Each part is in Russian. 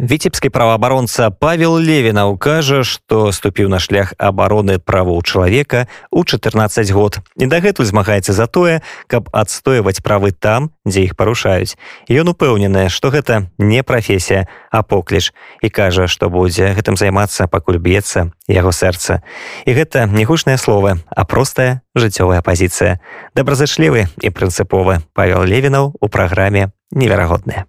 віцебскі праваабаронца павел левінаў кажа што ступіў на шлях абароны правоў чалавека у 14 год. І дагэтуль змагаецца за тое каб адстойваць правы там дзе іх парушаюць. Ён упэўнены што гэта не прафесія а покліч і кажа што будзе гэтым займацца пакуль б'ецца яго сэрца. І гэта не гучныя словы а простая жыццёвая пазіцыя. Добразычлівы і прынцыповы павел левінаў у праграме неверагодная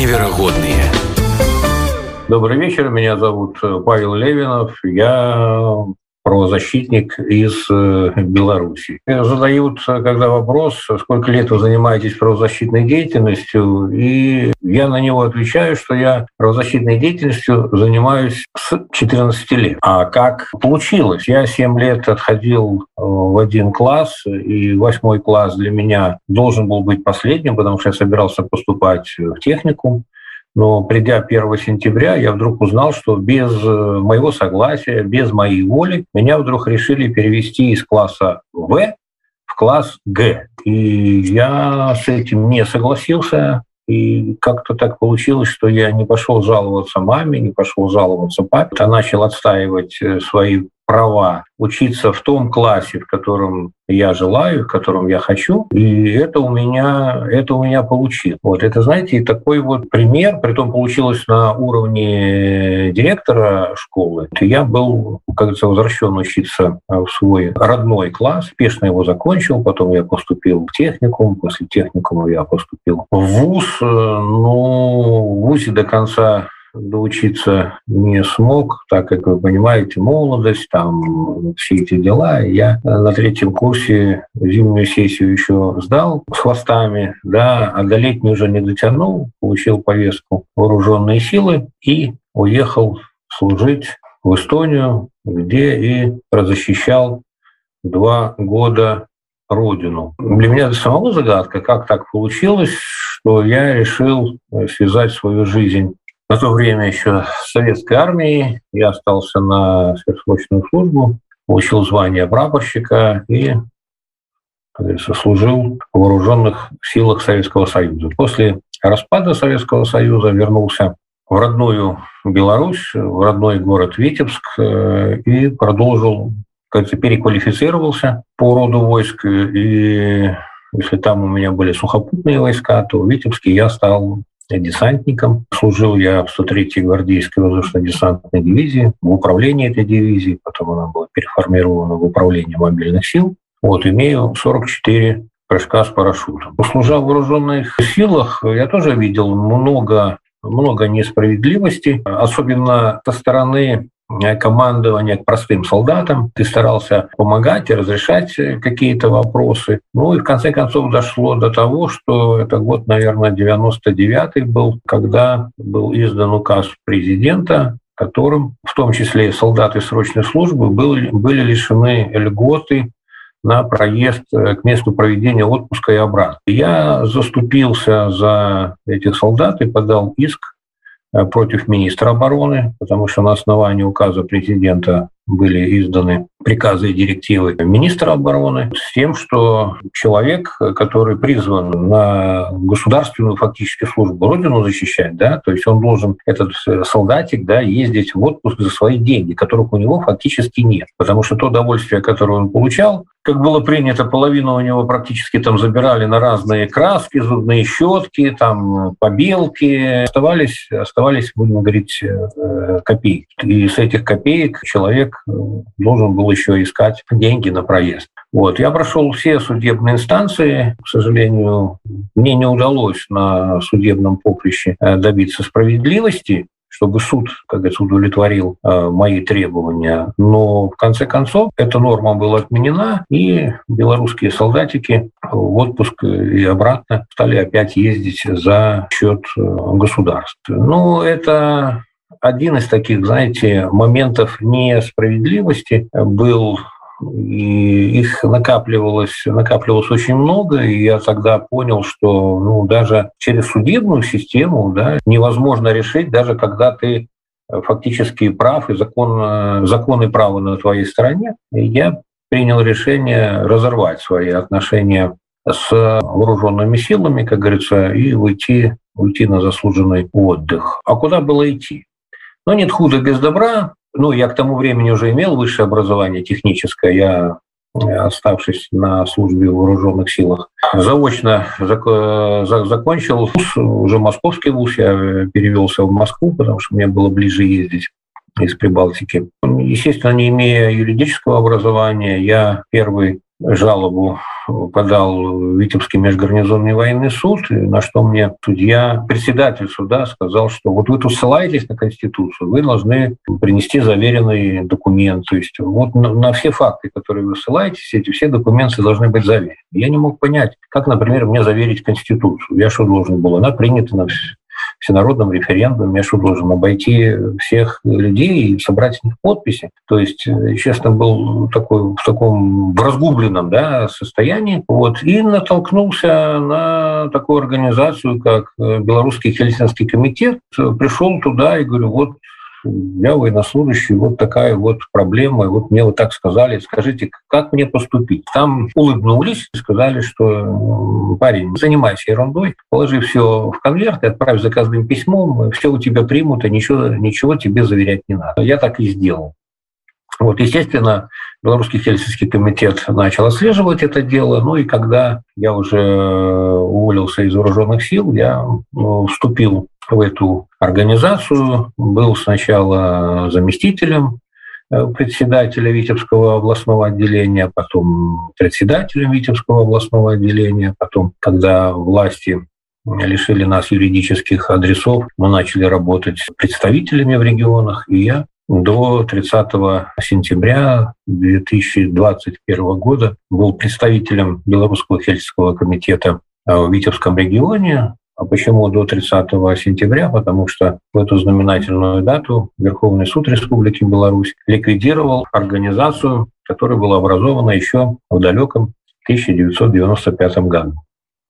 невероятные. Добрый вечер, меня зовут э, Павел Левинов, я правозащитник из э, Беларуси. Задают, когда вопрос, сколько лет вы занимаетесь правозащитной деятельностью, и я на него отвечаю, что я правозащитной деятельностью занимаюсь с 14 лет. А как получилось? Я 7 лет отходил э, в один класс, и восьмой класс для меня должен был быть последним, потому что я собирался поступать в техникум. Но придя 1 сентября, я вдруг узнал, что без э, моего согласия, без моей воли, меня вдруг решили перевести из класса В в класс Г. И я с этим не согласился. И как-то так получилось, что я не пошел жаловаться маме, не пошел жаловаться папе, а начал отстаивать э, свои права учиться в том классе, в котором я желаю, в котором я хочу, и это у меня, это у меня получилось. Вот это, знаете, такой вот пример, при том получилось на уровне директора школы. Я был, как говорится, возвращен учиться в свой родной класс, успешно его закончил, потом я поступил в техникум, после техникума я поступил в ВУЗ, ну, в ВУЗе до конца доучиться не смог, так как вы понимаете, молодость, там все эти дела. Я на третьем курсе зимнюю сессию еще сдал с хвостами, да, а до летней уже не дотянул, получил повестку вооруженные силы и уехал служить в Эстонию, где и разощищал два года родину. Для меня это самого загадка, как так получилось, что я решил связать свою жизнь на то время еще советской армии. Я остался на сверхсрочную службу, получил звание прапорщика и служил в вооруженных силах Советского Союза. После распада Советского Союза вернулся в родную Беларусь, в родной город Витебск э, и продолжил, кажется, переквалифицировался по роду войск. И если там у меня были сухопутные войска, то в Витебске я стал десантником. Служил я в 103-й гвардейской воздушно-десантной дивизии, в управлении этой дивизии, потом она была переформирована в управление мобильных сил. Вот, имею 44 прыжка с парашютом. Служа в вооруженных силах, я тоже видел много много несправедливости, особенно со стороны командования к простым солдатам. Ты старался помогать и разрешать э, какие-то вопросы. Ну и в конце концов дошло до того, что это год, наверное, 99-й был, когда был издан указ президента, которым в том числе и солдаты срочной службы были, были лишены льготы на проезд э, к месту проведения отпуска и обратно. Я заступился за этих солдат и подал иск Э, против министра обороны, потому что на основании указа президента были изданы приказы и директивы министра обороны с тем, что человек, который призван на государственную фактически службу Родину защищать, да, то есть он должен, этот солдатик, да, ездить в отпуск за свои деньги, которых у него фактически нет. Потому что то удовольствие, которое он получал, как было принято, половину у него практически там забирали на разные краски, зубные щетки, там побелки, оставались, оставались, будем говорить, э, копейки. И с этих копеек человек Э, должен был еще искать деньги на проезд. Вот. Я прошел все судебные инстанции. К сожалению, мне не удалось на судебном поприще э, добиться справедливости, чтобы суд, как говорится, удовлетворил э, мои требования. Но в конце концов эта норма была отменена, и белорусские солдатики в отпуск и обратно стали опять ездить за счет государства. Ну, это один из таких, знаете, моментов несправедливости был и их накапливалось, накапливалось очень много, и я тогда понял, что ну, даже через судебную систему да, невозможно решить, даже когда ты фактически прав и закон, законы права на твоей стороне. И я принял решение разорвать свои отношения с вооруженными силами, как говорится, и уйти, уйти на заслуженный отдых. А куда было идти? Ну, нет худа без добра. Ну, я к тому времени уже имел высшее образование техническое. Я оставшись на службе в вооруженных силах. Заочно закончил вуз, уже московский вуз, я перевелся в Москву, потому что мне было ближе ездить из Прибалтики. Естественно, не имея юридического образования, я первый жалобу подал Витебский межгарнизонный военный суд, на что мне судья, председатель суда сказал, что вот вы тут ссылаетесь на Конституцию, вы должны принести заверенный документ. То есть вот на, на все факты, которые вы ссылаетесь, эти все документы должны быть заверены. Я не мог понять, как, например, мне заверить Конституцию. Я что должен был? Она принята на всенародном референдуме, что должен обойти всех людей и собрать с них подписи. То есть, э, честно, был такой, в таком в разгубленном да, состоянии. Вот, и натолкнулся на такую организацию, как э, Белорусский Хельсинский комитет. Пришел туда и говорю, вот я военнослужащий, вот такая вот проблема, вот мне вот так сказали, скажите, как мне поступить? Там улыбнулись, сказали, что парень, занимайся ерундой, положи все в конверт и отправь заказным письмом, все у тебя примут, и ничего, ничего тебе заверять не надо. Я так и сделал. Вот, естественно, Белорусский Хельсинский комитет начал отслеживать это дело. Ну и когда я уже уволился из вооруженных сил, я ну, вступил в эту организацию, был сначала заместителем э, председателя Витебского областного отделения, потом председателем Витебского областного отделения, потом, когда власти лишили нас юридических адресов, мы начали работать с представителями в регионах, и я до 30 сентября 2021 года был представителем Белорусского Хельсинского комитета в Витебском регионе, а почему до 30 сентября? Потому что в эту знаменательную дату Верховный суд Республики Беларусь ликвидировал организацию, которая была образована еще в далеком 1995 году.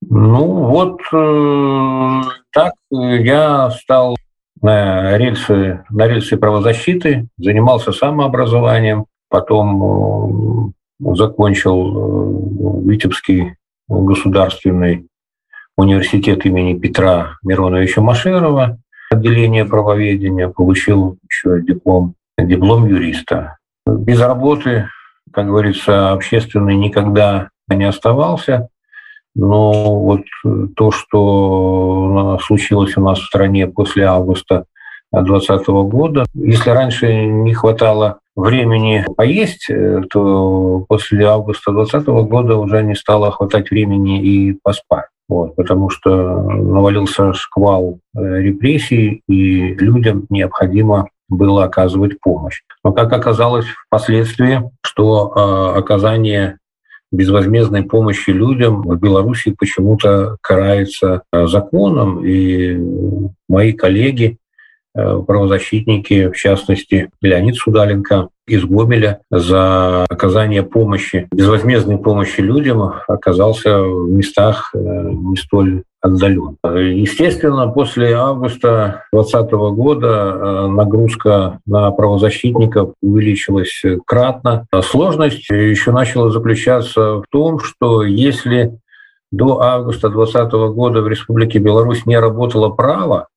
Ну вот э, так я стал на рельсы, на рельсы правозащиты, занимался самообразованием, потом э, закончил э, Витебский государственный университет имени Петра Мироновича Машерова, отделение правоведения, получил еще диплом, диплом юриста. Без работы, как говорится, общественный никогда не оставался. Но вот то, что случилось у нас в стране после августа 2020 года, если раньше не хватало времени поесть, то после августа 2020 года уже не стало хватать времени и поспать вот, потому что навалился шквал э, репрессий, и людям необходимо было оказывать помощь. Но как оказалось впоследствии, что э, оказание безвозмездной помощи людям в Беларуси почему-то карается э, законом, и мои коллеги правозащитники, в частности, Леонид Судаленко из Гомеля за оказание помощи, безвозмездной помощи людям оказался в местах э, не столь отдален. Естественно, после августа 2020 года э, нагрузка на правозащитников увеличилась кратно. Сложность еще начала заключаться в том, что если до августа 2020 года в Республике Беларусь не работало право,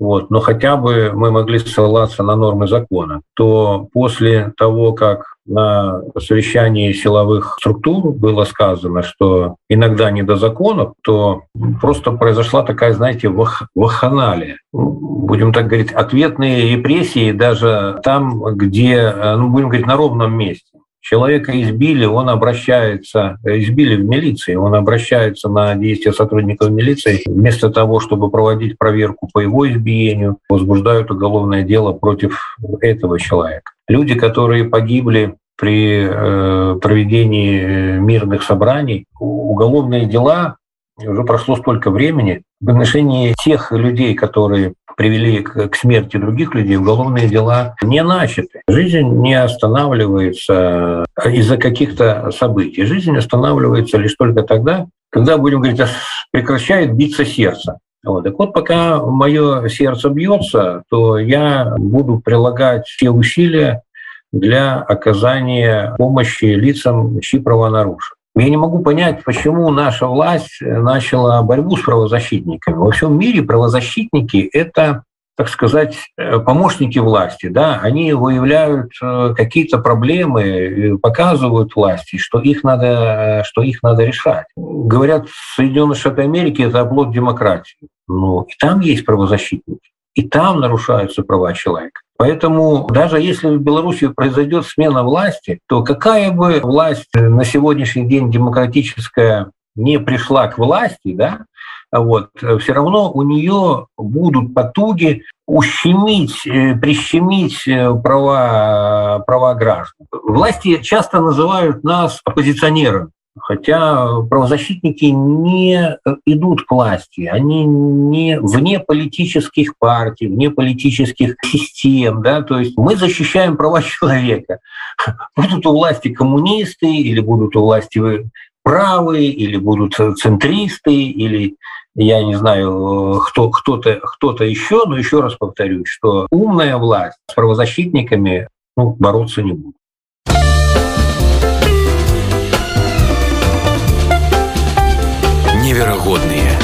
вот, но хотя бы мы могли ссылаться на нормы закона, то после того, как на совещании силовых структур было сказано, что иногда не до законов, то просто произошла такая, знаете, вах ваханалия. Будем так говорить, ответные репрессии даже там, где, ну, будем говорить, на ровном месте. Человека избили, он обращается, избили в милиции, он обращается на действия сотрудников милиции. Вместо того, чтобы проводить проверку по его избиению, возбуждают уголовное дело против этого человека. Люди, которые погибли при э, проведении мирных собраний, уголовные дела уже прошло столько времени. В отношении тех людей, которые привели к, смерти других людей, уголовные дела не начаты. Жизнь не останавливается из-за каких-то событий. Жизнь останавливается лишь только тогда, когда, будем говорить, прекращает биться сердце. Вот. Так вот, пока мое сердце бьется, то я буду прилагать все усилия для оказания помощи лицам, чьи права нарушены. Я не могу понять, почему наша власть начала борьбу с правозащитниками. Во всем мире правозащитники – это так сказать, э, помощники власти, да, они выявляют э, какие-то проблемы, показывают власти, что их надо, что их надо решать. Говорят, Соединенные Штаты Америки – это оплот демократии. Ну, и там есть правозащитники, и там нарушаются права человека. Поэтому даже если в Беларуси произойдет смена власти, то какая бы власть на сегодняшний день демократическая не пришла к власти, да, вот, все равно у нее будут потуги ущемить, э, прищемить э, права, права граждан. Власти часто называют нас оппозиционерами. Хотя правозащитники не идут к власти, они не вне политических партий, вне политических систем. Да? То есть мы защищаем права человека. Будут у власти коммунисты или будут у власти правые, или будут центристы, или я не знаю, кто, кто-то, кто-то еще, но еще раз повторюсь, что умная власть с правозащитниками ну, бороться не будет. Неверагодныя